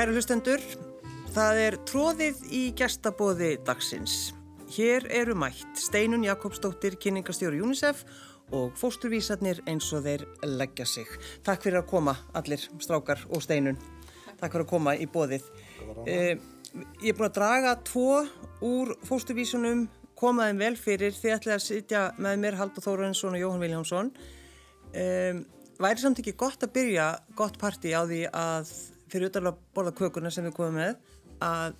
Kæra hlustendur, það er tróðið í gestabóði dagsins. Hér eru mætt Steinun Jakobsdóttir, kynningastjóri UNICEF og fósturvísarnir eins og þeir leggja sig. Takk fyrir að koma allir strákar og Steinun. Takk fyrir að koma í bóðið. Eh, ég er búin að draga tvo úr fósturvísunum, koma þeim vel fyrir. Þið ætlaði að sitja með mér Haldur Þórensson og Jóhann Viljámsson. Um, væri samt ekki gott að byrja gott parti á því að fyrir utan að borða kökuna sem við komum með að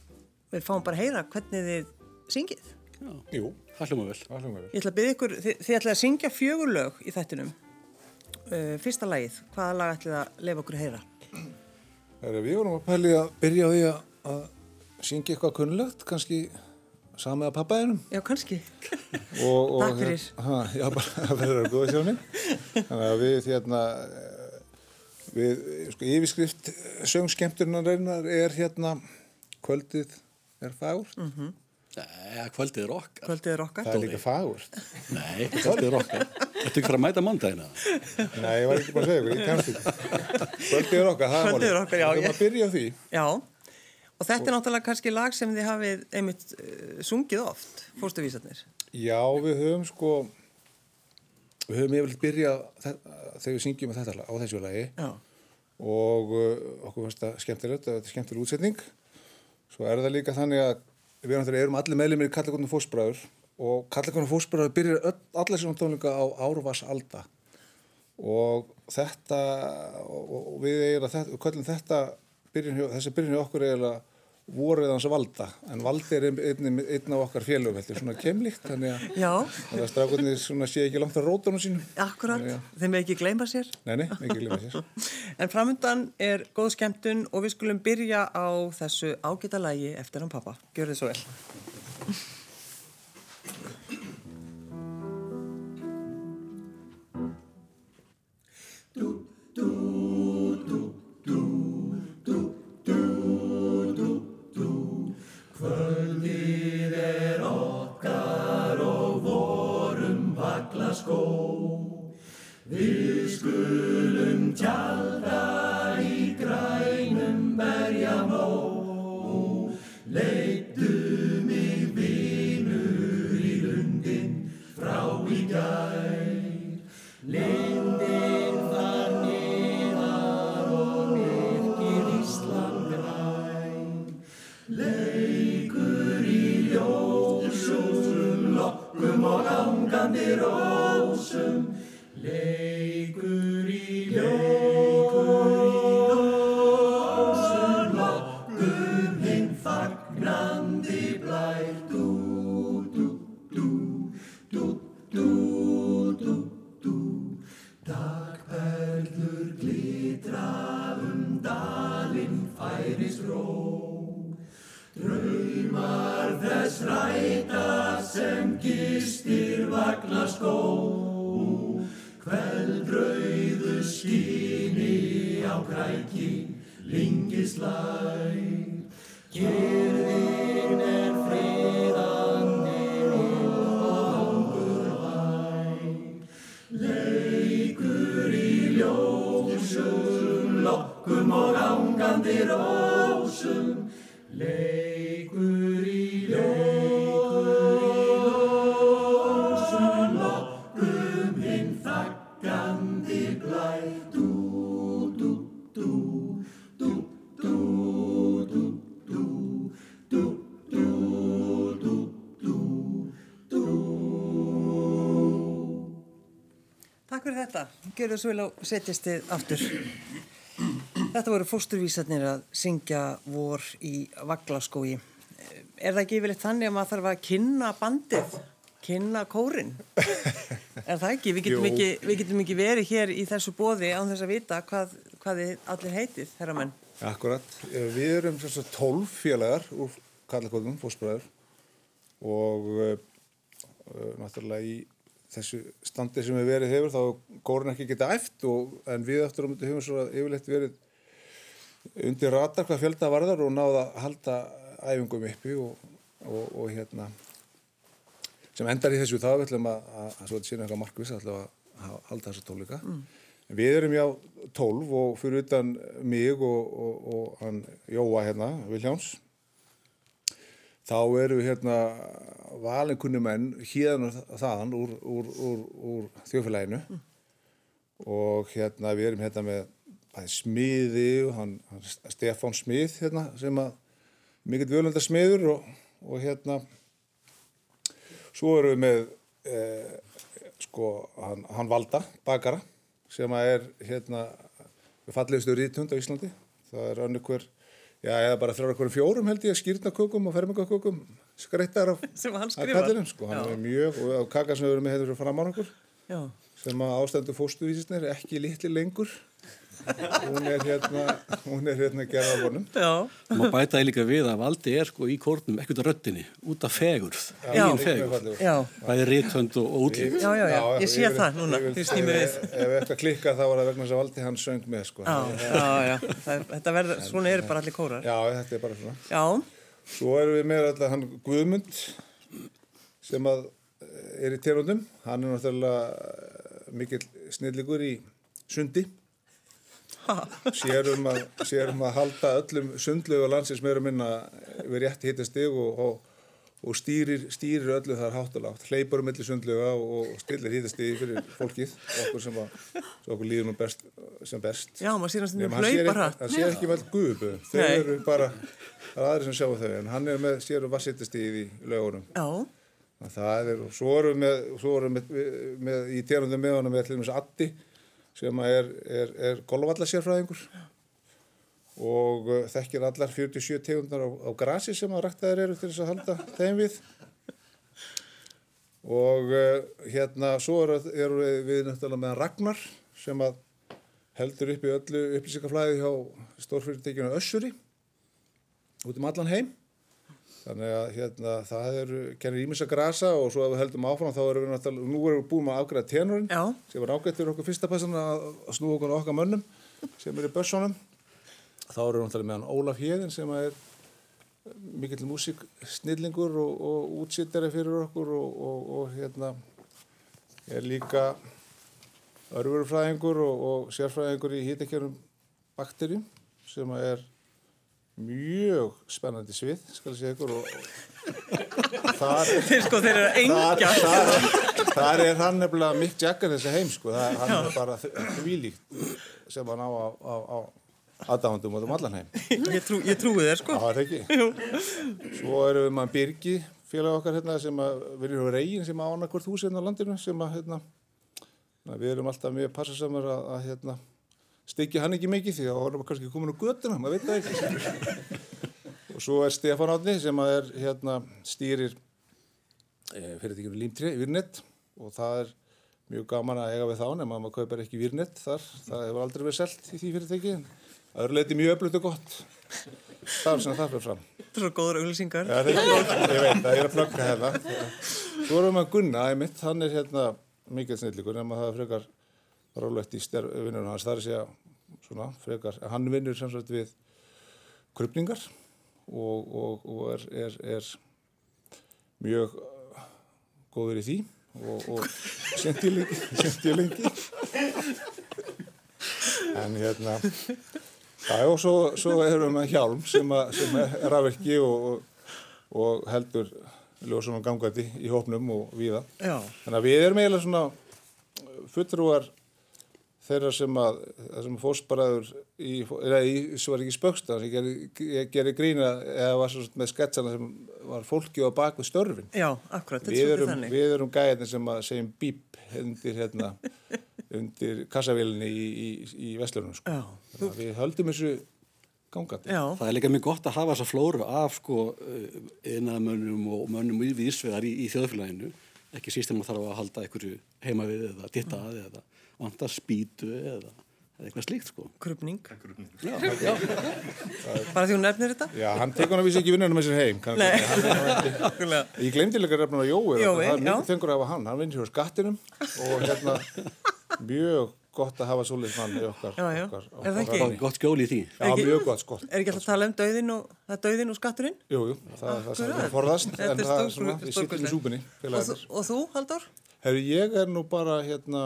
við fáum bara að heyra hvernig þið syngið. Já, Jú, það hljóma vel. það vel. Ég ætla að byrja ykkur, þið, þið ætla að syngja fjögur lög í þættinum. Uh, fyrsta lagið, hvaða lag ætla að lefa okkur að heyra? Þegar við vorum að pæli að byrja á því að, að syngja eitthvað kunnlegt, kannski samið að pappaðinum. Já, kannski. Og, og, Takk fyrir. Ha, já, bara að vera að góða sjónin. Þannig að við hérna, við, sko, yfirskrift söngskemturnarinnar er hérna, kvöldið er fagurt. Mhm. Já, kvöldið er okkar. Kvöldið er okkar. Það er líka fagurt. Nei, kvöldið er okkar. Þetta ekki fara að mæta mándagina. Nei, ég var ekki bara að segja ykkur, ekki. Kvöldið er okkar, það er Kvöldið er málið. okkar, já, Við erum að byrja á því. Já, og þetta er náttúrulega kannski lag sem þið hafið einmitt uh, sungið oft, fórstuvísarnir. Já, við höfum sko við höfum yfirleitt byrjað þe- þegar við syngjum með þetta á þessu lagi. Já, og uh, okkur finnst það skemmtilegt þetta er skemmtileg útsetning. Svo er það líka þannig að við erum allir meðlumir í Kallakonum fósbræður og Kallakonum fósbræður byrjar öll, allir sem tónleika á Árvas Alda og þetta og, við við köllum þetta byrjun þessi byrjun hjá okkur eiginlega vorið hans valda en valdi er einn, af okkar félögum þetta er svona kemlíkt þannig að já, þannig að strákunni svona sé ekki langt á rótunum sínum akkurat, þeim er ekki gleyma sér. nei, nei, ekki glemja sér En framöndan er góð skemmtun og við skulum byrja á þessu ágæta lagi eftir hann pappa. Gjör þið svo vel. Takk svo og setjast þið aftur. Þetta voru fósturvísarnir að syngja vor í Vaglaskói. Er það ekki yfirleitt þannig að maður þarf að kynna bandið, kynna kórin? Er það ekki? Við getum, ekki, við getum ekki verið hér í þessu bóði án þess að vita hvað, hvað þið allir heitið, herramenn. Akkurat, Eh, við erum sagt 12 félagar úr Kallakonum fósbræður og uh, náttúrulega í þessu standi sem við verið hefur þá kórun ekki geta æft og, en við eftir um þetta hefum svo yfirleitt verið undir ratar hvað fjölda varðar og náða að halda æfingum uppi og, og, og hérna sem endar í þessu þá við ætlum að, að, að svo þetta sína eitthvað markvis að ha- halda þessu tónleika Við erum já 12 og fyrir utan mig og, og, og hann Jóa hérna, Viljáns, þá eru hérna valinkunni menn hérna þaðan úr, úr, úr, úr þjófélaginu og hérna við erum hérna með smiði og hann, hann Stefán Smið hérna sem að mikill völundar smiður og, og hérna svo erum við með eh, sko hann, hann Valda, bakara sem að er hérna við fallegustu rítund á Íslandi. Það er önnur hver, já eða bara þrjára hverjum fjórum held ég að skýrna kökum og fermingakökum skreittar af kallinum sko, hann Já. er mjög og, kaka sem við erum með hérna fyrir fram á okkur Já. sem að ástændu fóstuvísisnir ekki litli lengur hún er hérna hún er hérna gerða á honum Já. Má bæta því líka við að valdi er sko í kórnum ekkert að röddinni, út af fegurð, eigin fegurð. Já. Bæði rithönd og útlýtt. Já, já, já, ég sé það núna, því snými við. ef, eitthvað klikka þá var það vegna þess að valdi hann söng með sko. Já, já, þetta verður, svona eru bara allir kórar. já, þetta er bara svona Já, svo erum við með alltaf hann Guðmund sem að eh, er í tegundum hann er náttúrulega eh, mikill snilligur í sundi sér um, að, sér um að halda öllum sundlegu og landsins meira minna við rétt hittastig og, og, og stýrir, stýrir öllu þar háttalátt hleypar um milli sundlega og, og stillir hittastigi fyrir fólkið okkur sem að, okkur líður nú best, sem best. Já, maður sér að Nema, stundum hann sér hlaupa ekki, vel guðubu þau eru bara, það er aðri sem sjá þau en hann er með, sér um vassittastíð í lögunum. Já, það er, og svo erum við svo erum við með, með í tegundum með honum með til dæmis Addi sem er, er, er golfallasérfræðingur og uh, þekkir allar 47 tegundar á, á grasi sem að ræktaðir eru til þess að halda þeim við. Og uh, hérna svo eru, eru við, náttúrulega með Ragnar sem að heldur upp í öllu upplýsingaflæði hjá stórfyrirtekjuna Össuri út um allan heim þannig að hérna, það eru kennir ímis að grasa og svo ef við heldum áfram þá erum við náttúrulega, nú erum við búin að afgræða tenorinn Já. sem var ágætt fyrir okkur fyrsta passan að, snúa okkur okkar mönnum sem er í börssunum þá erum við náttúrulega með hann Ólaf Hjeðin sem er mikill músiksnillingur og, og útsittari fyrir okkur og, og, og hérna er líka örfurfræðingur og, og sérfræðingur í hýttekjörnum bakterjum sem er mjög spennandi svið, skal ég segja ykkur og þar, sko, þar, þar, þar er hann nefnilega Mick Jagger þessi heim sko, það, hann er bara þvílíkt sem hann á á, á, aðdáðandum út um allan heim. Ég, trú, ég trúi þér, sko. Það var ekki. Svo erum við maður Birgi, félag okkar hérna, sem að við erum reygin sem ána hvort hús hérna á landinu, sem að hérna, na, við erum alltaf mjög passasamur að, að hérna, steikja hann ekki mikið því að hann er kannski komin á göttuna, maður veit það ekki. og svo er Stefán Átni sem er hérna stýrir e, fyrirtækjum Límtri, Virnet og það er mjög gaman að eiga við þá nema að maður kaupir ekki Virnet þar, það hefur aldrei verið selt í því fyrirtæki en það eru leiti mjög öflugt og gott. Það er sem það fyrir fram. Þetta er svo góður auglýsingar. Það er ekki, ég veit það, er að plugga hérna. Svo erum við að Gunna, einmitt, hann er hérna mikið snillikur, nema það er frekar rálegt í vinnunum hans, það er að svona, frekar, hann vinnur sem sagt við krupningar og, og, og er, er, er mjög góður í því og, og sent ég lengi, lengi en hérna Já, og svo, svo erum við hjálm sem, að, sem er rafverki og, og, og heldur ljósum og gangvæti í hópnum og víða. Já. Þannig að við erum eiginlega svona fulltrúar þeirra sem að, það sem fósbaraður í, eða í, svo var ekki spöksta, sem gerir geri grína eða var svo með sketsana sem var fólki á bak við störfin. Já, akkurat, þetta er Við erum, þannig. við erum gæðin sem að segjum bíp undir hérna, undir kassavélinni í, í, í Vestlunum, sko. Að Við höldum þessu gangandi. Já, Það er líka mjög gott að hafa þessa flóru af sko innamönnum og mönnum í vísvegar í, í þjóðfélaginu. Ekki síst þegar maður þarf að halda einhverju heima við eða ditta að eða vantar spýtu eða, eða eitthvað slíkt sko. krupning. Já, já. Bara því hún nefnir þetta? Já, hann tekur hann að vísa ekki vinnunum með sér heim. Ég glemdi líka refnum að Jói, Jói, það er mikið þengur að hann, hann vinnir hjá skattinum og hérna mjög gott að hafa svolítið mann í okkar. Já, já. okkar, Er það okkar ekki? ranni. Gott skjól í því. Já, Ekki- mjög gott skott. Er ekki alltaf að tala um dauðin og, það dauðin og skatturinn? Jú, jú, það er það er forðast, Þetta en það er stór- svona, ég sittum í súpunni, Og, þú- félagarnir. og þú, Haldur? Herru, ég er nú bara, hérna,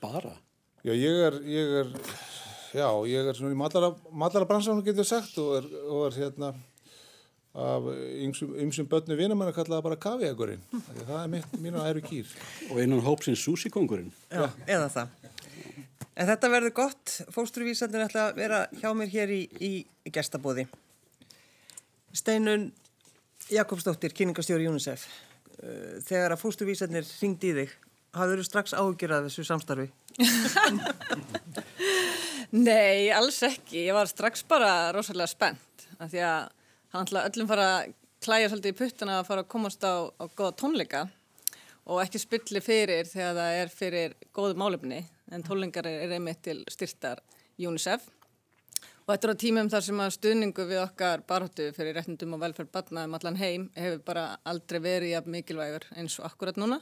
Bara. Já, ég er, ég er, já, ég er svona í matlara, matlara bransanum getur sagt og er, og er hérna af ymsum börnu vinum hann að kalla það bara kaviagurinn. Það er mitt, mín og æru kýr. Og einan hópsins súsikongurinn. Já, eða það. En þetta verður gott. Fósturvísandir ætla að vera hjá mér hér í, í, gestabóði. Steinun Jakobsdóttir, kyningastjóri UNICEF. Uh, þegar að fósturvísandir ringdi í þig, hafður þú strax ágjörað þessu samstarfi? Nei, alls ekki. Ég var strax bara rosalega spennt. Því að hann ætla öllum fara að klæja svolítið í puttana að fara að komast á, á góða tónleika og ekki spilli fyrir þegar það er fyrir góðu málefni en tónleikar er, einmitt til styrtar UNICEF og þetta er á tímum þar sem að stuðningu við okkar barhóttu fyrir réttindum og velferð batnaðum allan heim hefur bara aldrei verið mikilvægur eins og akkurat núna.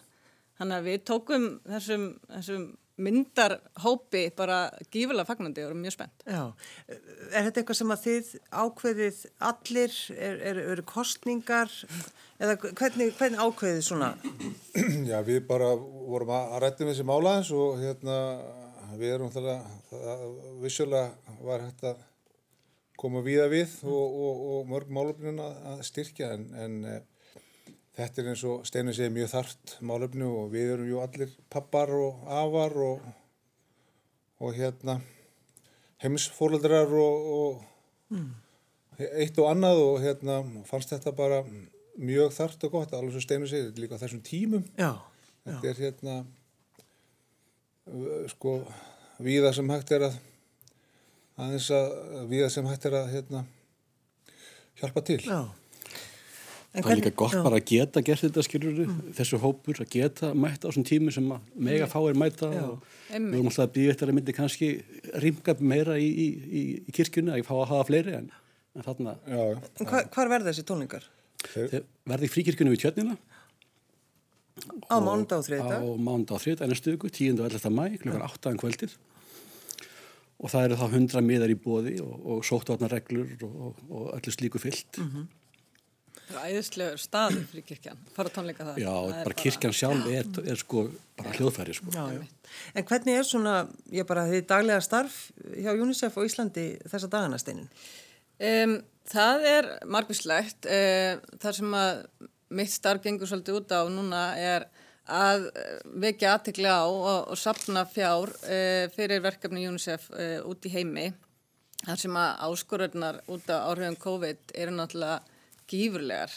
Þannig að við tókum þessum, þessum myndarhópi bara gífulega fagnandi og erum mjög spennt. Já, er þetta eitthvað sem að þið ákveðið allir, er, er, eru kostningar eða hvernig, hvernig ákveðið svona? Já, við bara vorum að rættum þessi málaðins og hérna við erum alltaf, vissulega var hægt að koma víða við og, og, og mörg málöfnun að styrkja en, en Þetta er eins og Steinu segir mjög þart málefnu og við erum ju allir pappar og afar og, og hérna heimsfólaldrar og, og mm. eitt og annað og hérna fannst þetta bara mjög þart og gott, alveg sem Steinu segir, líka þessum tímum. Já. Þetta já. er hérna sko viða sem hægt er að aðeins að viða sem hægt er að hérna hjálpa til. Já. En það er líka gott já. bara að geta gert þetta skilur mm. þessu hópur, að geta mæta á þessum tími sem mega fáir mæta já. og Einmitt. við erum alltaf að býja eftir að myndi kannski rimga meira í, í, í, í kirkjuna að fá að hafa fleiri en, en þarna En hva, hvar verða þessi tónlingar? Þeir verði í fríkirkjunu við tjörnina Á mánda á þriðdag Á mánda á þriðdag, ennast stöku, 10. og 11. mæ klukkar 8. en kvöldir og það eru þá 100 miðar í bóði og, og sóttvarnar reglur og, og öllu slíku fyllt mm -hmm. Æðislegur staður fyrir kirkjan, fara tónleika það. Já, það bara kirkjan sjálf er, er sko bara hljóðfæri sko. Já, já. En hvernig er svona, ég bara, þið daglega starf hjá UNICEF og Íslandi þessa dagana steinin? Um, það er margvíslegt. Um, það sem að mitt starf gengur svolítið út á núna er að vekja aðtikla á og, og sapna fjár uh, fyrir verkefni UNICEF uh, út í heimi. Það sem að áskorurnar út á áhrifum COVID eru náttúrulega gífurlegar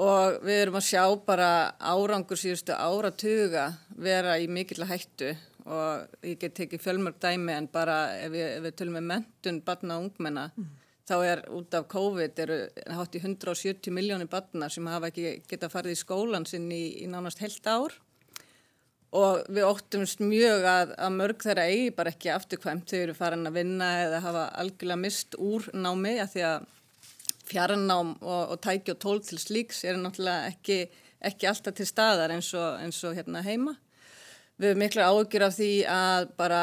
og við erum að sjá bara árangur síðustu áratuga vera í mikill hættu. Og ég get tekið fjölmörg dæmi en bara ef við, ef við tölum með mentun barna og ungmenna mm. þá er út af COVID eru hátt í 170 miljónir barna sem hafa ekki geta farið í skólan sinn í, í nánast heilt ár. Og við óttumst mjög að, að mörg þeirra eigi bara ekki afturkvæmt. Þau eru farin að vinna eða hafa algjörlega mist úr námi að því að fjarnám og, og tæki og tól til slíks er náttúrulega ekki, ekki alltaf til staðar eins og, eins og hérna heima. Við erum miklu áökjur af því að bara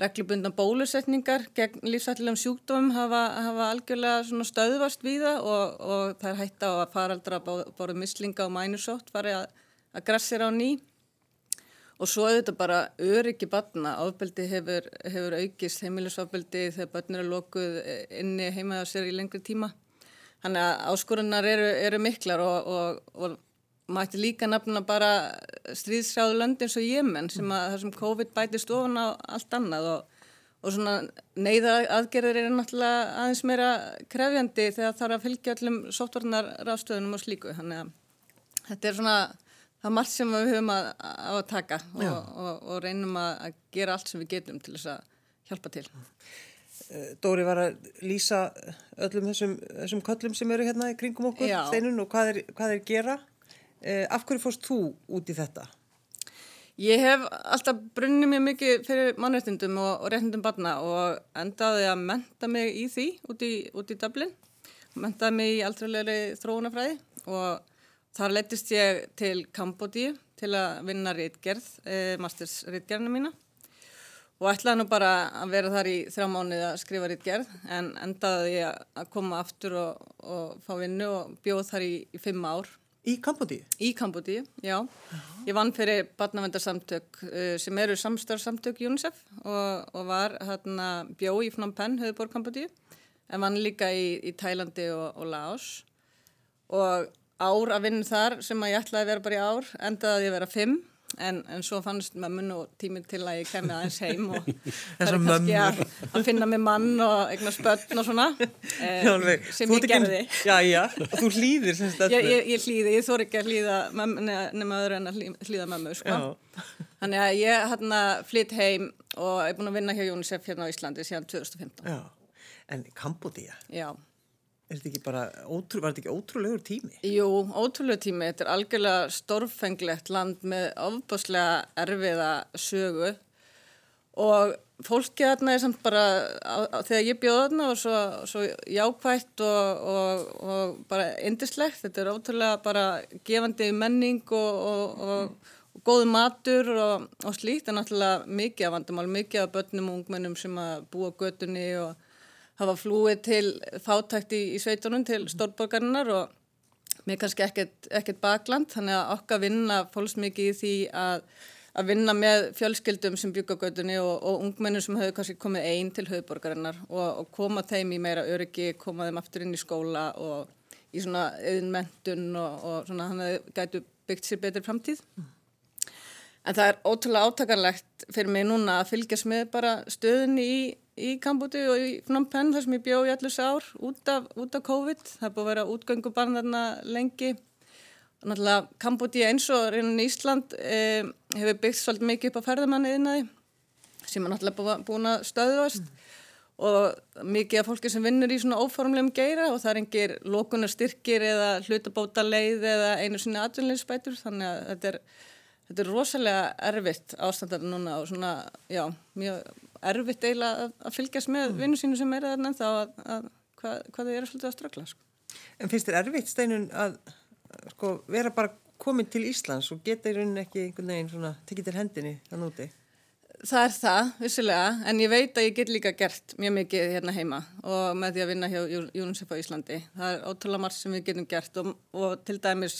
reglubundan bólusetningar gegn lífsættilegum sjúkdómum hafa, hafa algjörlega stöðvast við það og, og það er hægt á að faraldra bóruð mislinga og mænusótt farið að, að grassira á ný. Og svo auðvitað bara öryggi batna, áfbeldi hefur, hefur aukist, heimilisofbeldi þegar batnir er lokuð inni heimaða sér í lengri tíma. Þannig að áskorunar eru, eru miklar og, og, og mætti líka nafna bara stríðsráðu lönd eins og Jemen sem að það sem COVID bætist ofan á allt annað og, og svona neyðar aðgerðir eru náttúrulega aðeins meira krefjandi þegar það þarf að fylgja öllum sóttvarnar ráðstöðunum og slíku. Þannig að þetta er svona það margt sem við höfum að, að taka og reynum að gera allt sem við getum til þess að hjálpa til. Eh, Dóri var að lýsa öllum þessum, þessum köllum sem eru hérna í kringum okkur, Já. steinun og hvað er, hvað er gera. Eh, af hverju fórst þú út í þetta? Ég hef alltaf brunnið mér mikið fyrir mannréttindum og, og réttindum barna og endaði að menta mig í því út í, út í Dublin. Mentaði mig í aldralegri þróunafræði og þar leytist ég til Kambodíu til að vinna rítgerð, eh, masters rítgerðina mína og ætlaði nú bara að vera þar í þrjá mánuði að skrifa ritt gerð en endaði ég að koma aftur og, og fá vinnu og bjóð þar í, í fimm ár. Í Kambodíu? Í Kambodíu, já. Ég vann fyrir barnavendarsamtök uh, sem eru samstarfsamtök UNICEF og, og var hérna bjó í Phnom Penh, höfðbór Kambodíu, en vann líka í, í Tælandi og, og Laos. Og ár að vinna þar sem að ég ætlaði að vera bara í ár, endaði að ég vera fimm En, en svo fannst mömmun og tíminn til að ég kemi aðeins heim og það er kannski að, að finna mig mann og eignar spötn og svona eh, sem ég gerði. Já, já, þú hlýðir Ég, ég, ég hlýði, ég þór ekki að hlýða nema öðru en að hlýða mömmu sko. Þannig að ég hérna flytt heim og er búin að vinna hjá UNICEF hérna á Íslandi síðan 2015 Já, en Kambodíja Já Er þetta ekki bara, ótrú, var þetta ekki ótrúlegur tími? Jú, ótrúlegur tími. Þetta er algjörlega stórfenglegt land með ofbáslega erfiða sögu og fólkið þarna er samt bara, á, á, þegar ég bjóð þarna og svo, svo jákvægt og, og, og bara indislegt. Þetta er ótrúlega bara gefandi menning og, og góðu matur og slíkt. Það er náttúrulega mikið af vandamál, mikið af börnum og ungmennum sem að búa götunni og hafa flúið til fátækt í, í sveitunum til stórborgarinnar og mér kannski ekkert, ekkert bakland. Þannig að okkar vinna fólks mikið í því að, að vinna með fjölskyldum sem byggagötunni og, og ungmennir sem hefur kannski komið einn til höfuborgarinnar og, og koma þeim í meira öryggi, koma þeim aftur inn í skóla og í svona auðinmentun og, og svona hann hefur gætu byggt sér betri framtíð. En það er ótrúlega átakanlegt fyrir mig núna að fylgjast með bara stöðunni í í Kambúti og í Phnom Penh þar sem ég bjó í allus ár út af, út af COVID. Það búið að vera útgöngu barn þarna lengi. Náttúrulega Kambúti eins og reynin í Ísland eh, hefur byggt svolítið mikið upp á ferðamanni innaði sem er náttúrulega búin að stöðvast mm. og mikið af fólki sem vinnur í svona óformlegum geira og það er engir lókunar styrkir eða hlutabóta leið eða einu sinni atvinnleysbætur þannig að þetta er, þetta er rosalega erfitt ástandar núna og svona, já, mjög erfitt eiginlega að fylgjast með mm. vinnu sínu sem er þarna en þá að, að hvað, hvað þau eru svolítið að ströggla sko. En finnst þér erfitt steinun að sko, vera bara komin til Íslands og geta í rauninni ekki einhvern veginn svona tekið til hendinni þann úti? Það er það, vissilega, en ég veit að ég get líka gert mjög mikið hérna heima og með því að vinna hjá UNICEF á Íslandi. Það er ótrúlega margt sem við getum gert og, og til dæmis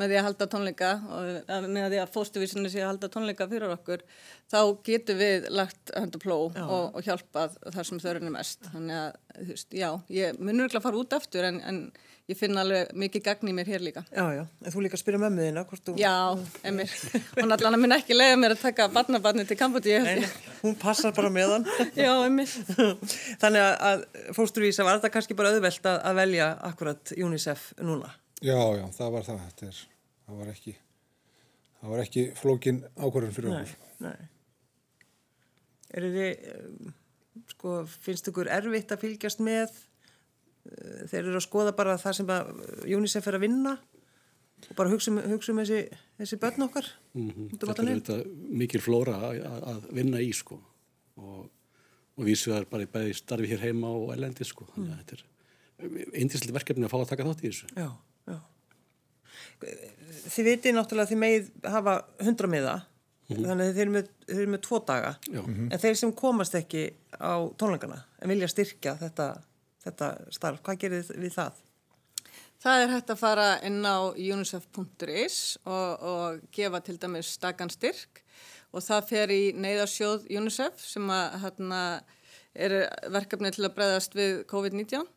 með því að halda tónleika og með því að fóstuvísinni sé að halda tónleika fyrir okkur, þá getum við lagt höndu pló og, og hjálpað þar sem þau eru mest. Þannig að, þú veist, já, ég munur ekki að fara út aftur en, en ég finna alveg mikið gagn í mér hér líka. Já, já, en þú líka að spyrja mömmuðina hvort þú... Já, emir. Hún allan að minna ekki leiða mér að taka barnabarni til Kambodí. Hún passar bara með hann. já, emir. Þannig að fósturvísa var þetta kannski bara auðvelt að velja akkurat UNICEF núna? Já, já, það var það. Þetta er, það var ekki, það var ekki flókin ákvarðan fyrir nei, okkur. Nei, Er þið, sko, finnst ykkur erfitt að fylgjast með Eh, þeir eru að skoða bara það sem að UNICEF er að vinna og bara hugsa um, hugsa um þessi, þessi börn okkar mm -hmm. Þetta er þetta mikil flóra að, að vinna í sko og, og vísu er bara bæði starfi hér heima og elendi sko þannig að mm. þetta er eindislega verkefni að fá að taka þátt í þessu Já, já Þið veitir náttúrulega að þið megið hafa hundra miða mm -hmm. þannig að þið eru með, þið eru með tvo daga -hmm. en þeir sem komast ekki á tónleikana en vilja styrkja þetta þetta starf. Hvað gerir þið við það? Það er hægt að fara inn á unicef.is og, og gefa til dæmis stakan styrk og það fer í neyðarsjóð UNICEF sem að, hérna, er verkefni til að breyðast við COVID-19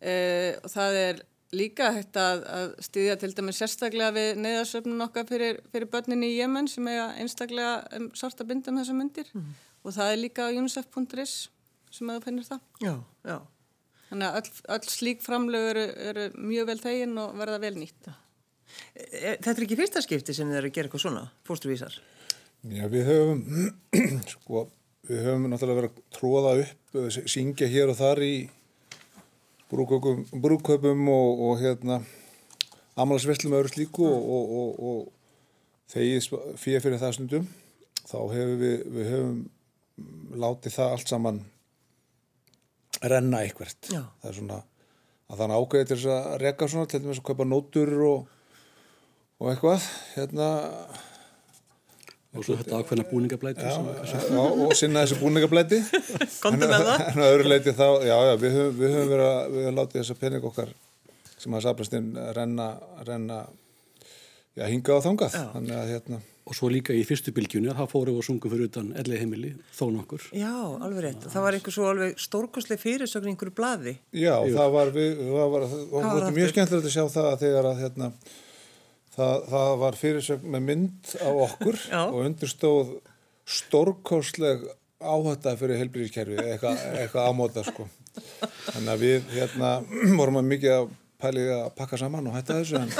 eh, og það er líka hægt að, að stýðja til dæmis sérstaklega við neyðarsöfnun okkar fyrir, fyrir börnin í Jemen sem eiga einstaklega um, svarta bindum þessar myndir mm. og það er líka á unicef.is sem að þú finnir það. Já, já. Þannig að öll, öll slík framlög eru, eru mjög vel þegin og verða vel nýtt. E, þetta er ekki fyrsta skipti sem þið eru að gera eitthvað svona, fórstuvísar? Já, við höfum, sko, við höfum náttúrulega verið að tróða upp, syngja hér og þar í brúköpum og, og hérna, amalasvellum og öðru slíku og, og, og þegið fyrir fyrir það snundum. Þá hefur við, við höfum látið það allt saman renna eitthvert. Já. það er svona að þannig ágæði til þess að reka svona til þess að kaupa nótur og, og eitthvað hérna. Og svo þetta ákveðna búningablæti já, já, og sinna þessu búningablæti. Komdu með það. en að öðru leiti þá, já já, við höfum, við höfum verið að við höfum látið þessa pening okkar sem að saplast inn renna, renna já, hingað og þangað. Þannig að hérna, Og svo líka í fyrstu bylgjunni að það fóru og sungu fyrir utan elli heimili, þó nokkur. Já, alveg rétt. Það var einhver svo alveg stórkoslega fyrirsögn í einhverju blaði. já, það var, við, það var, það var mjög skemmtilegt að sjá það að þegar að hérna, það, það var fyrirsögn með mynd af okkur Já. og undirstóð stórkostleg áhætta fyrir helbriðiskerfi, eitthvað, eitthvað ámóta sko. Þannig að við hérna vorum að mikið að pælið að pakka saman og hætta þessu en,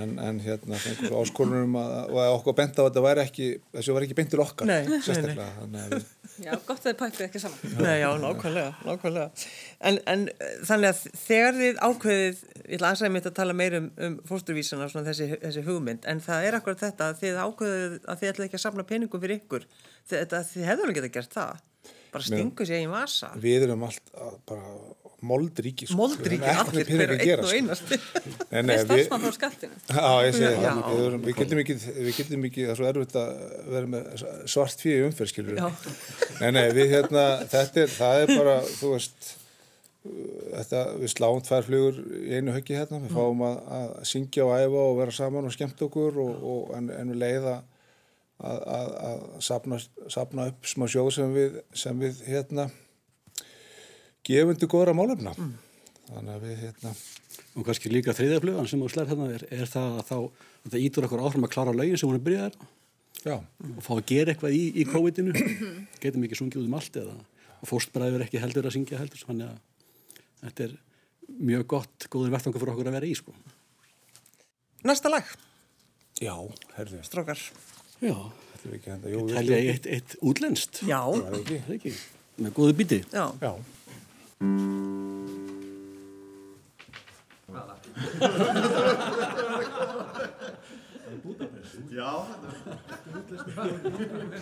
en, en hérna fengum svo áskorunum að, og að okkur bent á að þetta væri ekki, þessu var ekki bentur okkar, Nei, nei, nei. sérstaklega. Þannig að við, Já, gott að þið pæktið ekki saman. Nei, já, nákvæmlega, nákvæmlega. En, en þannig að þegar þið ákveðið, ég ætla aðsæði mitt að tala meir um, um fósturvísana, svona þessi, þessi hugmynd, en það er akkurat þetta að þið ákveðið að þið ætlaði ekki að samla peningum fyrir ykkur. Þið, þið hefðu alveg getað gert það. Bara stingu sér í vasa. við erum allt að bara moldríki. sko. Moldríki, allir fyrir einn og einast. Nei, nei, Með við, starfsmann frá skattinu. Já, ég segi það, við, við getum ekki, við getum ekki, það er svo erfitt að vera með svart fyrir umferð, skilur Já. Nei, nei, við hérna, þetta er, það er bara, þú veist, þetta, við sláum tvær flugur í einu höggi hérna, við fáum að, að syngja og æfa og vera saman og skemmt okkur og, og en, en við leiða að, að, að sapna, sapna upp smá sjóð sem við, sem við hérna, gefundi góðra málefna. Þannig að við, hérna, Og kannski líka þriðaflugan sem þú slær hérna er, er það að þá, þetta ítur okkur áfram að klára lögin sem hún er byrjað já, og fá að gera eitthvað í, í COVID-inu. Getum ekki sungið út um allt eða og fóstbræður ekki heldur að syngja heldur. Þannig að þetta er mjög gott, góður verðtangur fyrir okkur að vera í, sko. Næsta lag, já, herðu, strókar. Já, þetta er ekki við- telja í eitt, eitt útlenskt. Já, er. Það er ekki. Með góðu bíti. já. Já.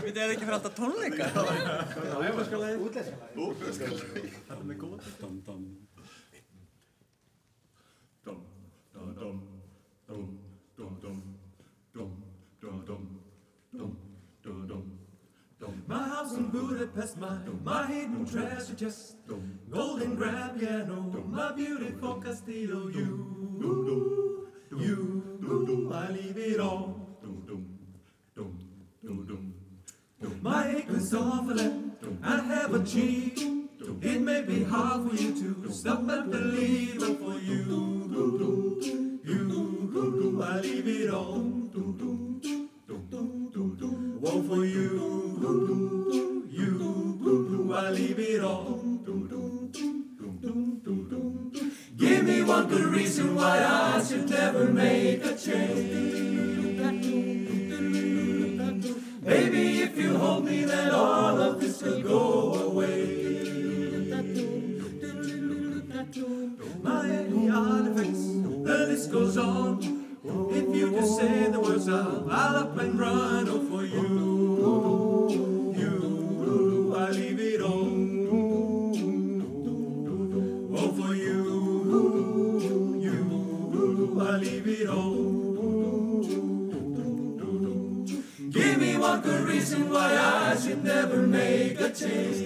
Við erum ekki fyrir alltaf tónleika. Dam, dam. My house in Budapest, my, my hidden treasure chest, golden grand piano, my beautiful Castillo, you, you, I leave it all. My acres of land, I have a cheek. It may be hard for you to stop and believe, but for you, you, I leave it all. Why I should never make a change. Baby, if you hold me, then all of this will go away. My artifacts, the list goes on. If you just say the words, I'll, I'll up and run. Oh, for you, Me good reason why I should never make a change.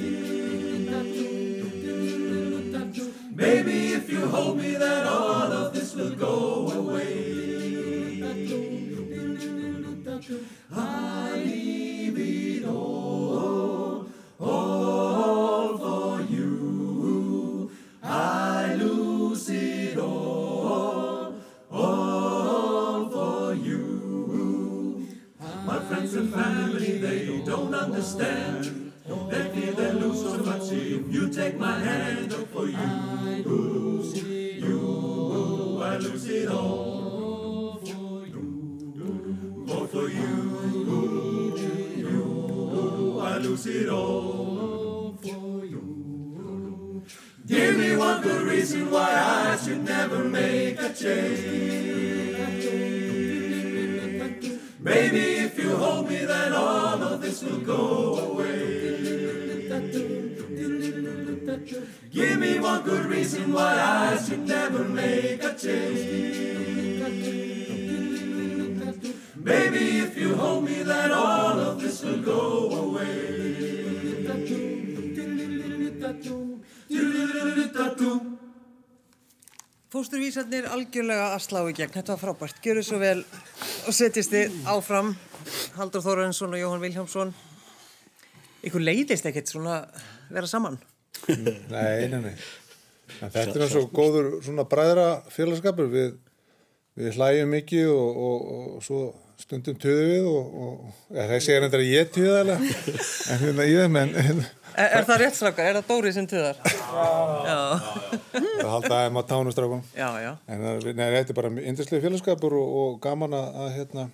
Maybe if you hold me, then all of family, they don't understand. They feel they lose so much if you take my hand. Oh, for you, I lose you, I lose it all. For you, you, lose it all. Give me one good reason why I should never make a change. Baby, if you hold me, then all of this will go away. Give me one good reason why I should never make a change. Fósturvísarnir algjörlega að slá í gegn, þetta var frábært, gjöru svo vel og setjist þið áfram, Haldur Þórensson og Jóhann Viljámsson. Ykkur leiðist ekkert svona vera saman? Nei, nei, nei. En þetta er svo góður svona bræðra félagskapur. Við, við hlægjum mikið og, og, og svo stundum töðu við og, og ja, það segir endur að ég töðu alveg. En hérna ég, menn, Er, er það rétt strákar? Er það Dóri sem töðar? Já. það halda aðeins á tánustrákum. Já, já. En það- nei, þetta er bara indislega félagskapur og, og gaman að, að, hérna,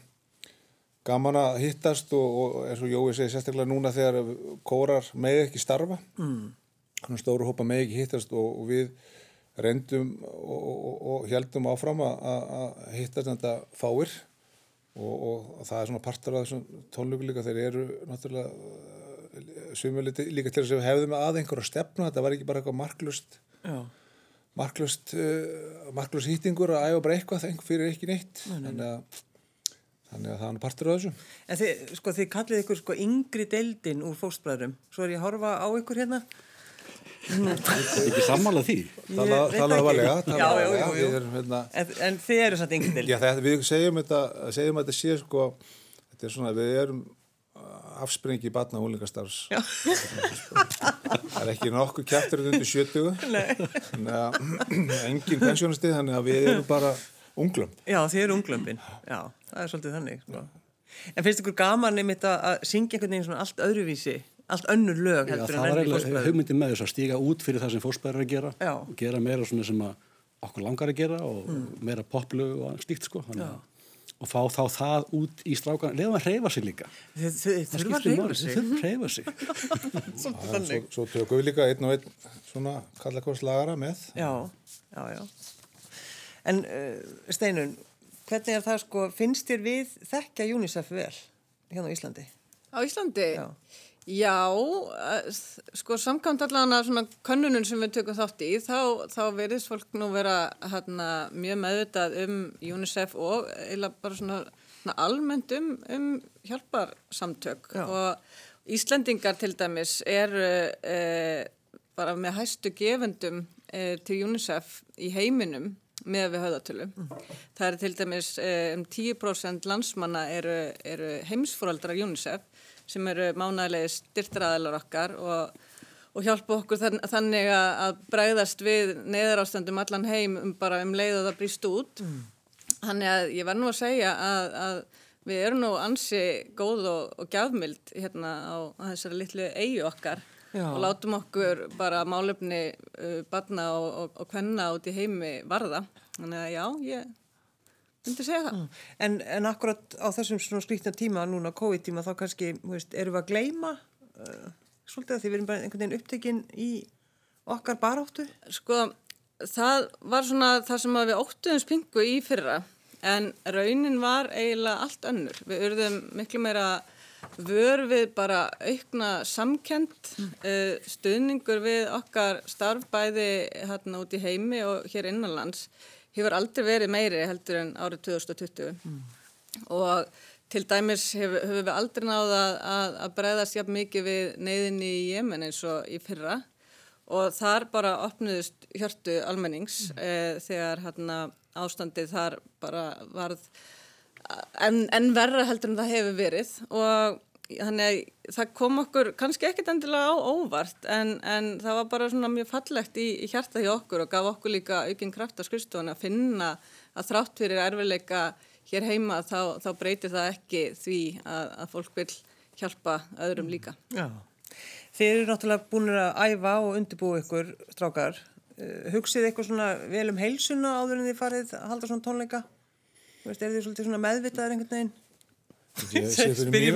gaman að hittast og, og eins og Jói segi sérstaklega núna þegar kórar megi ekki starfa. Mm. Stóru hópa megi ekki hittast og, og við reyndum og, og, og heldum áfram að, að að hittast þetta fáir og, og það er svona partur af þessum tónleiku líka þeir eru náttúrulega svimuliti líka til þess að við hefðum að einhverja stefna, þetta var ekki bara eitthvað marklust Já. marklust, uh, marklust hýtingur að æfa bara eitthvað þeng fyrir ekki neitt þannig að, þannig að það er nú partur af þessu En þið, sko, þið kallið ykkur sko yngri deildin úr fóstbræðrum. Svo er ég að horfa á ykkur hérna. ekki sammála því tala, veit tala ekki. valega, tala Já, já, valega jú, jú. Við erum, hérna, En, en þið eru satt yngri deildin. já, þetta, við segjum þetta segjum þetta sé sko þetta er svona, við erum afsprengi batna húlingastarfs það er ekki nokkuð kjæftur undir 70 þannig að engin pensjónastið þannig að við erum bara unglum Já, þið eru unglömpin. Já, það er svolítið þannig. Sko. En finnst ykkur gaman einmitt að, að syngja einhvern veginn svona allt öðruvísi, allt önnur lög Já, heldur það en var eiginlega hugmyndin með þess að stíga út fyrir það sem fósbæður er að gera Já. og gera meira svona sem að okkur langar að gera og meira poplu og annað slíkt sko þannig að- og fá þá það út í strákan leðum að hreyfa sig líka þið þurfa að reyfa sig. hreyfa sig Svolítið svo, svo tökum við líka einn og einn svona kalla hvort lagara með Já, já, já. En uh, Steinun, hvernig er það sko, finnst þér við þekkja UNICEF vel hérna á Íslandi? Á Íslandi? Já. Já, eh, sko samkvæmt allan að svona könnunum sem við tökum þátt í, þá, þá verðist fólk nú vera hérna, mjög meðvitað um UNICEF og eða bara svona, svona almennt um, um hjálparsamtök Já. og Íslendingar til dæmis eru e, bara með hæstu gefendum e, til UNICEF í heiminum með við höfðatölu. Það er til dæmis e, um 10% landsmanna eru, eru heimsfóraldrar UNICEF sem eru mánægilegi styrtraðalar okkar og, og hjálpa okkur þann, þannig að, bregðast við neyðarástandum allan heim um bara um leið og það brýst út. Þannig að ég verð nú að segja að, að við erum nú ansi góð og, og gjafmild hérna á, á þessari litlu eigu okkar Já. og látum okkur bara málefni uh, barna og, og, og kvenna út í heimi varða. Þannig að já, ég það. En, en akkurat á þessum svona skrýtna tíma núna, COVID-tíma, þá kannski, þú veist, erum við að gleyma uh, svolítið að því við erum bara einhvern veginn upptekinn í okkar baráttu? Sko, það var svona það sem við óttuðum spingu í fyrra en raunin var eiginlega allt önnur. Við urðum miklu meira vör við bara aukna samkend, uh, stuðningur við okkar starfbæði hérna út í heimi og hér innanlands hefur aldrei verið meiri heldur en árið 2020 og til dæmis hefur, hefur við aldrei náða að, að, að breyðast jafn mikið við neyðinni í Jemen eins og í fyrra. Og þar bara opnuðust hjörtu almennings eh, þegar hérna, ástandið þar bara varð en, en verra heldur en það hefur verið og þannig að það kom okkur kannski ekkit endilega á óvart en, en það var bara svona mjög fallegt í, í hjarta hjá okkur og gaf okkur líka aukinn kraft á skrifstofan að finna að þrátt fyrir erfileika hér heima þá, þá breytir það ekki því að, að fólk vil hjálpa öðrum líka. Já. Þið eru náttúrulega búin að æfa og undirbúa ykkur, strákar. Uh, hugsið eitthvað svona vel um heilsuna áður en þið farið að halda svona tónleika? Þú veist, er þið svolítið svona meðvitaðar einhvern veginn? Ég sé fyrir mér-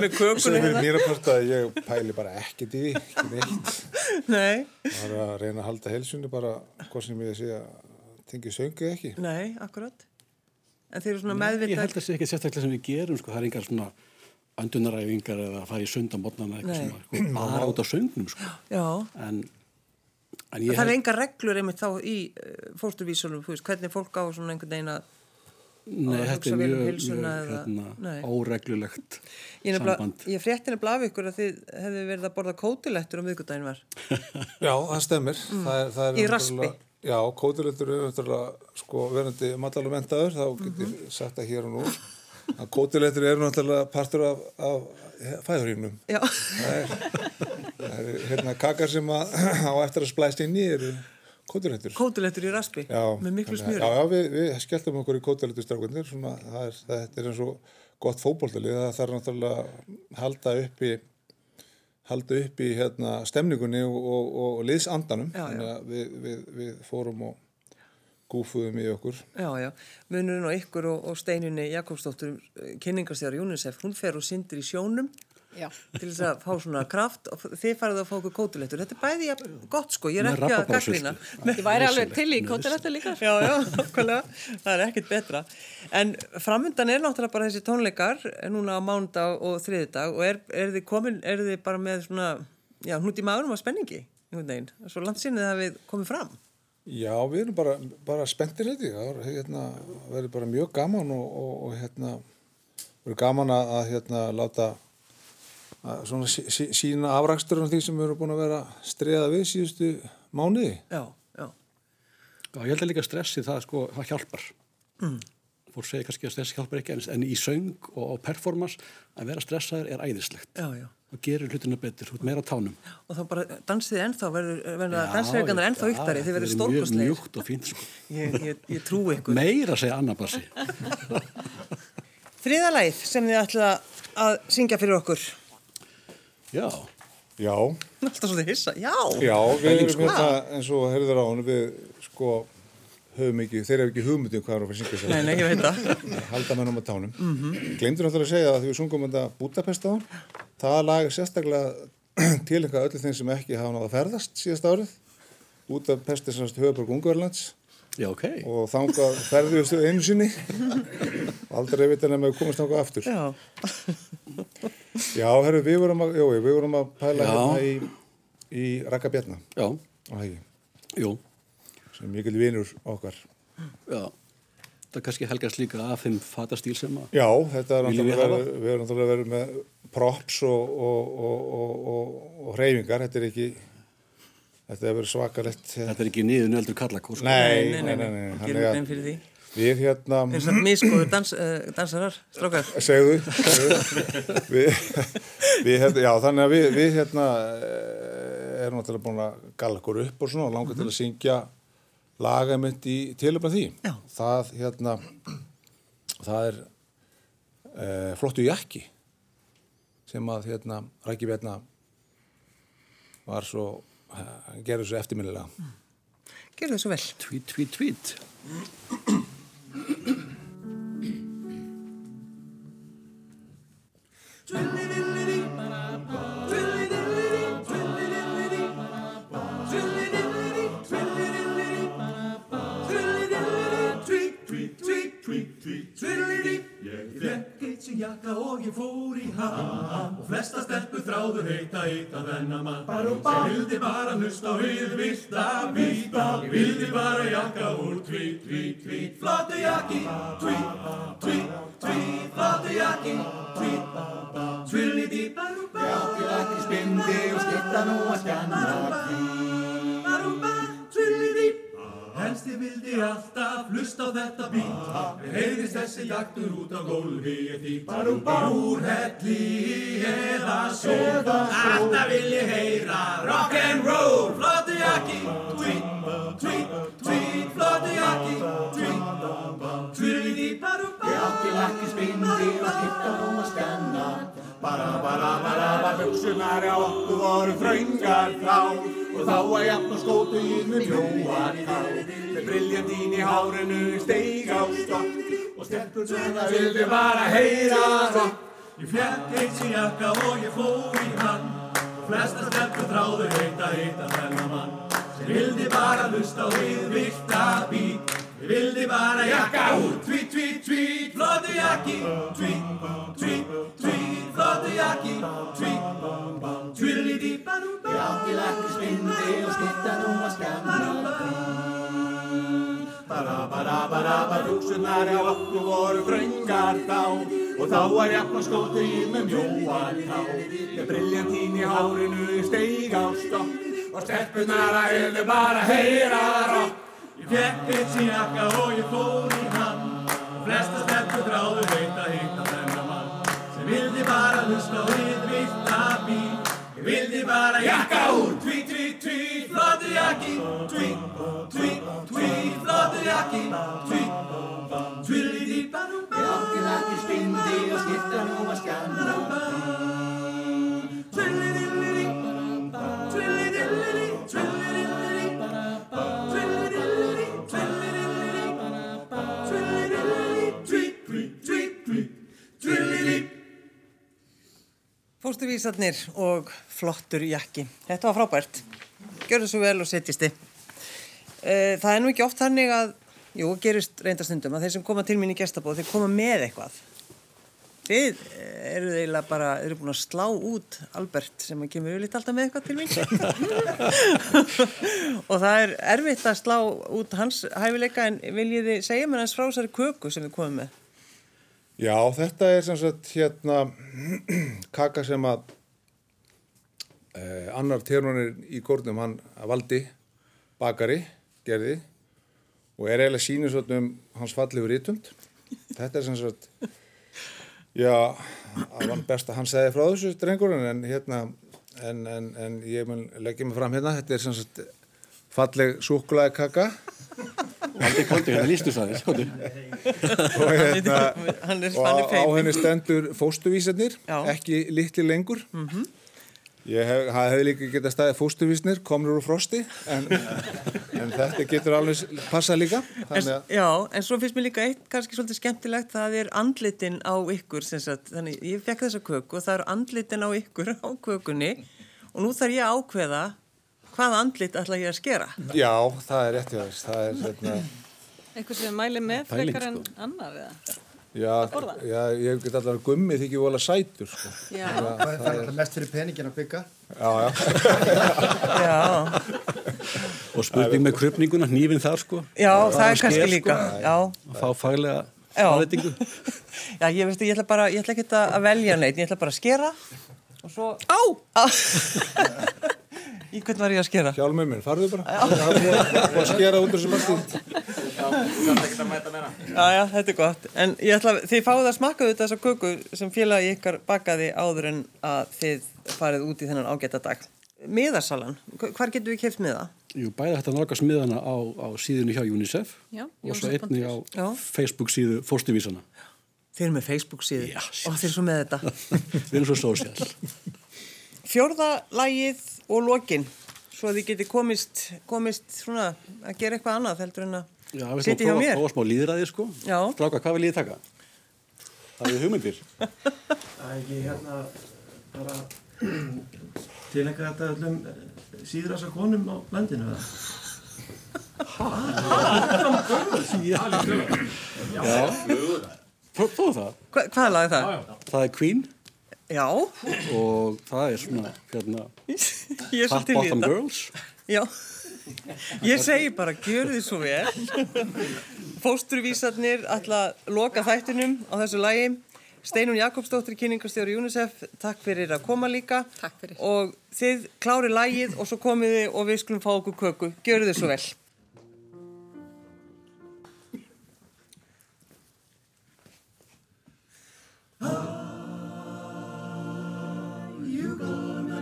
hérna. mér að parta að ég pæli bara ekkert í því, ekki neitt. Nei, bara að reyna að halda helsunni bara hvað sem ég sé að tengi söngu ekki. nei, akkurat. En þið eru svona ég meðvitaðar. held að það sé ekki sérstaklega sem við gerum sko. það er engar svona öndunaræfingar eða að fara í modnana eitthvað svona, sko, bara út á söngnum sko. Já, en, en ég það er engar reglur einmitt þá í uh, fórsturvísunum, hvernig fólk á svona einhvern veginn að Nei, að þetta er um mjög, mjög hérna, Nei. óreglulegt Ég, samband. ég frétti nefnilega af ykkur að þið hefðu verið að borða kótilettur um viðgudaginn var. Já, það stemmir. Það er, það er Í raspi. Já, kótilettur eru náttúrulega sko verandi matalum mentaður, þá get ég sagt það hér og nú. Að kótilettur eru náttúrulega partur af, af fæðurýmnum. Já, Það er hérna kakar sem að, á eftir að splæst inn í eru kótilettur. kótulettur í raspi Já, með miklu smjöri. Já, já, við, við skelltum okkur í er, þetta er eins og gott fótboltalið, það þarf náttúrulega að halda upp í, halda upp í hérna, stemningunni og, og, og, og liðsandanum, þannig að við, við, við fórum og gúfuðum í okkur. Já, já, munurinn á ykkur og, og steininni Jakobsdóttur, kynningarstjára UNICEF, hún fer og syndir í sjónum Já. til þess að fá svona kraft og þið farið að fá okkur kótulettur. Þetta er bæði ja, gott sko, ég er ekki að rabarbarasultu. gaggrina. Ég væri alveg til í kótirættu líka. Já, já, það er ekkert betra. En framundan er náttúrulega bara þessi tónleikar núna á mándag og þriðdag og er, er þið komin, er þið bara með svona, já, hnút í maðurum af spenningi, einhvern veginn, svo langt sinnið að við komið fram. Já, við erum bara, bara spenntir þetta, það hérna, verður bara mjög gaman og, og, og hérna, verður gaman að, hérna, láta svona, sí, sí, sína afrakstur af því sem við erum búin að vera streða við síðustu mánuði. Já, já, Já, ég held að líka stressi það sko, það hjálpar. Mm. Fólk segir kannski að stressi hjálpar ekki, en- en í söng og á performance að vera stressaður er æðislegt. já, já. Og gerir hlutina betur, út meira tánum. Og þá bara dansið ennþá, verður, verður Já, dansreikannar ennþá yktari, þið verður er mjög. Mjúkt og fínt sko. Ég, ég, ég trúi ykkur. Meira segja Anna Bassi. Þriðalæð sem þið ætla að syngja fyrir okkur. Já, Já, Alltaf svolítið hissa, já. já, við erum sko. hérna eins og herður á hann, við sko höfum ekki, þeir eru ekki hugmyndum hvað er að fara að syngja sér. Nei, nei, ég veit það. halda mennum á tánum. Mm -hmm. Glemdur náttúrulega að segja að því við sungum þetta Budapest á það lag sérstaklega tilenga öllu þeim sem ekki hafa náða að ferðast síðast árið. Budapest er sannst höfuborg Ungverðlands já, ok. og þangað ferðustu einu sinni og aldrei vita nefnum að við komast þangað aftur. Já, Já, herru, við vorum að, jó, við vorum að pæla Já. hérna í, í Raka Bjarna Já, á hægi, jú, sem mikil vinur okkar. já. Það kannski helgast líka af þeim fatastíl sem að... Já, þetta er náttúrulega verið, við erum náttúrulega verið með props og, og, og, og, og, og hreyfingar, þetta er ekki, þetta er verið svakalett. Þetta er ekki niður nöldur kallakór. sko. Nei, nei, nei, nei, nei. Gerum að þeim fyrir því. Við hérna, Eins og miskoður dans, uh, dansarar, strákar. segðu, segðu við, við hérna, já, þannig að við, við hérna eh, erum náttúrulega búin að gala okkur upp og svona og langar til að syngja lagamitt í tilöfna því. Já. Það hérna, það er uh, flottu jakki sem að hérna Rækki Bjarna var svo, uh, gerði svo eftirminnilega. Gerðu það svo vel. Tweet, tweet, tweet. Ég sem jakka og ég fór í hann. Og flesta stelpur þráðu heita heita þennan mann. Ég vildi bara hlusta á hið vilda bít Ég vildi bara jakka úr tvít, tvít, tvít Flottu jakki, tvít, tvít, tvít Flottu jakki, tvít, tvilli dýp Jakki, jakki, spindi og skipta nú að skanna Barúba, vildi alltaf hlusta á þetta bít Mér heyrðist þessi jaktur út á gólfi ég Barúba úr helli eða sól Alltaf vil ég heyra rock'n'roll Flottu jakki, tweet, tweet, tweet Flottu jakki, tweet, tweet Barúba Jakki, lakki, spindi og skipta nú að skanna. Bara, bara, bara, bara, buksunar á okkur voru fröngar þá Og þá að jafn og skótu í með mjóar þá Með briljantín í hárinu steig á stokk. Og stelpurna vildi bara heyra rock Ég fjekk eitt sem jakka og ég fór í hann Og flesta stelpur þráðu heita, heita þennan mann. Sem vildi bara hlusta á við vilta bít Ég vildi bara jakka úr Tweet, tweet, tweet, flottu jakki Tweet, tweet, tweet, flottu jakki Tweet, tvilli dýparúba Jakki, lakki, spindi og skipta nú að skamma Bara, bara, bara, bara, hugsunar á okkur voru fröngar þá Og þá var jafn og skóti í með mjóan þá Með briljantín í hárinu steig á stokk Og stelpunar að hefðu bara heyra rock Ég fekk bitsi jakka og ég fór í hann. Flesta stelpur dráðu veit að hitta þennan mann sem vildi bara hlusta og við vilta bíl. Ég vildi bara jakka úr Tví, tví, tví, flottur jakki. Tví, tví, tví, flottur jakki. Tví, Fóstuvísarnir og flottur jakki. Þetta var frábært. Gjörðu svo vel og setjist þið. Það er nú ekki oft þannig að, jú, gerist reyndastundum að þeir sem koma til mín í gestabóð, þeir koma með eitthvað. Þið eh, eru eiginlega bara, þeir eru búin að slá út Albert sem að kemur yfirleitt alltaf með eitthvað til mín. og það er erfitt að slá út hans hæfileika en viljið þið segja mér hans frá þessari köku sem við komum með? Já, þetta er sem sagt hérna kaka sem að eh, annar terunir í kórnum hann valdi bakari, gerði og er eiginlega sínusvöldum hans fallið við rítund. Þetta er sem sagt já, það var best að hann segði frá þessu drengurinn en hérna en, en, en ég mun leggja mig fram hérna þetta er sem sagt falleg súkulæði kaka Haldi kvöldi, hérna lístu það sjóðu. og, hérna, Hann er- og hann á, er henni stendur fóstuvísarnir, ekki litli lengur. Ég hef, hefði líka getað staðið fóstuvísnir, komnur úr frosti, en, en þetta getur alveg passað líka. En, já, en svo finnst mér líka eitt kannski svolítið skemmtilegt, það er andlitin á ykkur, sem sagt, þannig ég fekk þessa köku og það eru andlitin á ykkur á kökunni og nú þarf ég að ákveða hvaða andlit ætla ég að skera. já, það er rétt hjá þess. Það er, hérna, Eitthvað sem mæli með Pæling, frekar en sko. annar eða? já, já, ég get allar gummið þykir vola sætur, sko. Já, Það er alltaf mest fyrir peningin að bygga. Já, já, Já, Og spurning með krupninguna, hnífin þar sko. já það er sker, kannski sko. líka, já. Að fá faglega Já. aðreitingu. Já, ég veist, ég ætla bara, ég ætla ekki að velja neitt, ég ætla bara að skera og svo... Á! Í hvern var ég að skera? hjálmur minn, farðu bara. Að- að skera út úr sem allt. Já, já, þetta er gott. En ég ætla, þið fáið að smakka þetta þessa köku sem félagi ykkar bakaði áður en að þið farið út í þennan ágæta dag. Miðarsalan, hv- hvar getum við keft miða? Jú, bæði hægt að nálgast miðana á, á síðunni hjá UNICEF Já, og svo einni á Já. Facebook síðu fórstuvísana. Þeir eru með Facebook síðu Já, og þeir eru svo með þetta. Við erum svo sósjál. Fjórða lagið og lokin, svo að þið geti komist, komist svona að gera eitthvað annað heldur en að Já, við ætlum sitja að hjá prófa, mér. prófa smá líðræði sko. Já. Stráka, hvað vil ég taka? Það er hugmyndir. Það er ekki hérna bara tilenga þetta öllum síðrasa konum á landinu eða? Já. Prófa það. Hva, hvaða lag er það? Það er Queen Já, og það er svona, hérna, er Hot Bottom þetta. Girls. Já, ég segi bara, gjör þið svo vel. Fósturvísarnir ætla að loka þættinum á þessu lagi. Steinun Jakobsdóttir, kynningastjóri UNICEF, takk fyrir að koma líka. Takk fyrir. Og þið klárið lagið og svo komið þið og við skulum fá okkur köku. Gjör þið svo vel.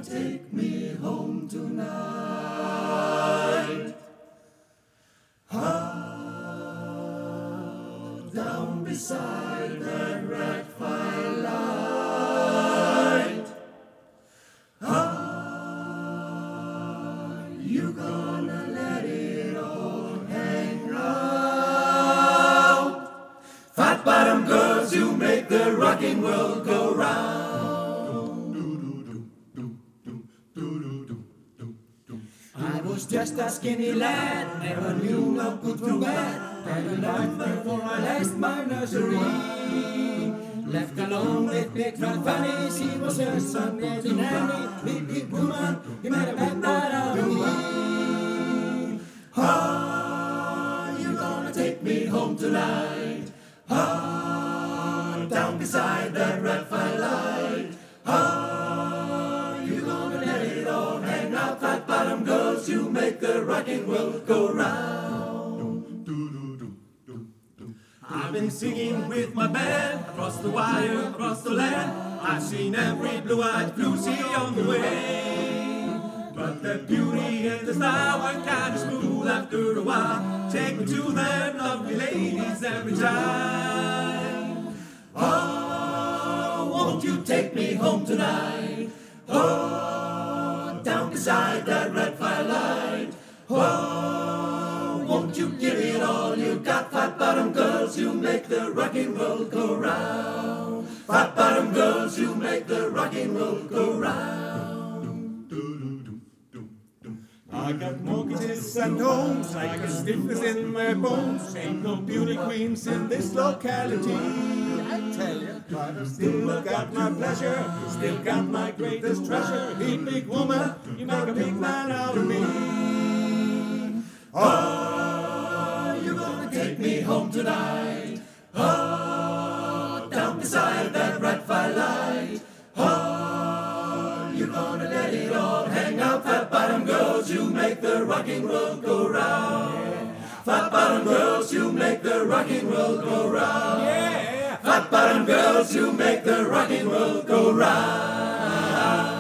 take me home tonight. Ah, down beside. Skinny lad, never knew no good from bad. Had a life before I left my nursery. Left alone with big fat Fanny, she was her Sunday nanny. Big, big been singing with my band across the wire, across the land. I've seen every blue-eyed bluesy on the way. But the beauty and the style were kind of smooth after a while. Take me to them lovely ladies every time. Oh, won't you take me home tonight? Oh, down beside that red girls, you make the rock and roll go round. Fat bottom girls, you make the rock and roll go round. I got mortgages and homes, I got stiffness in my bones. Ain't no beauty queens in this locality. I tell you, but I still got my pleasure, still got my greatest treasure. Hey, big woman, you make a big man out of me. Oh, take me home tonight. Oh, down beside that red firelight. Oh, you're gonna let it all hang out. Fat bottom girls, you make the rock and roll go round. Fat bottom girls, you make the rock and roll go round. Fat bottom girls, you make the rock and roll go round.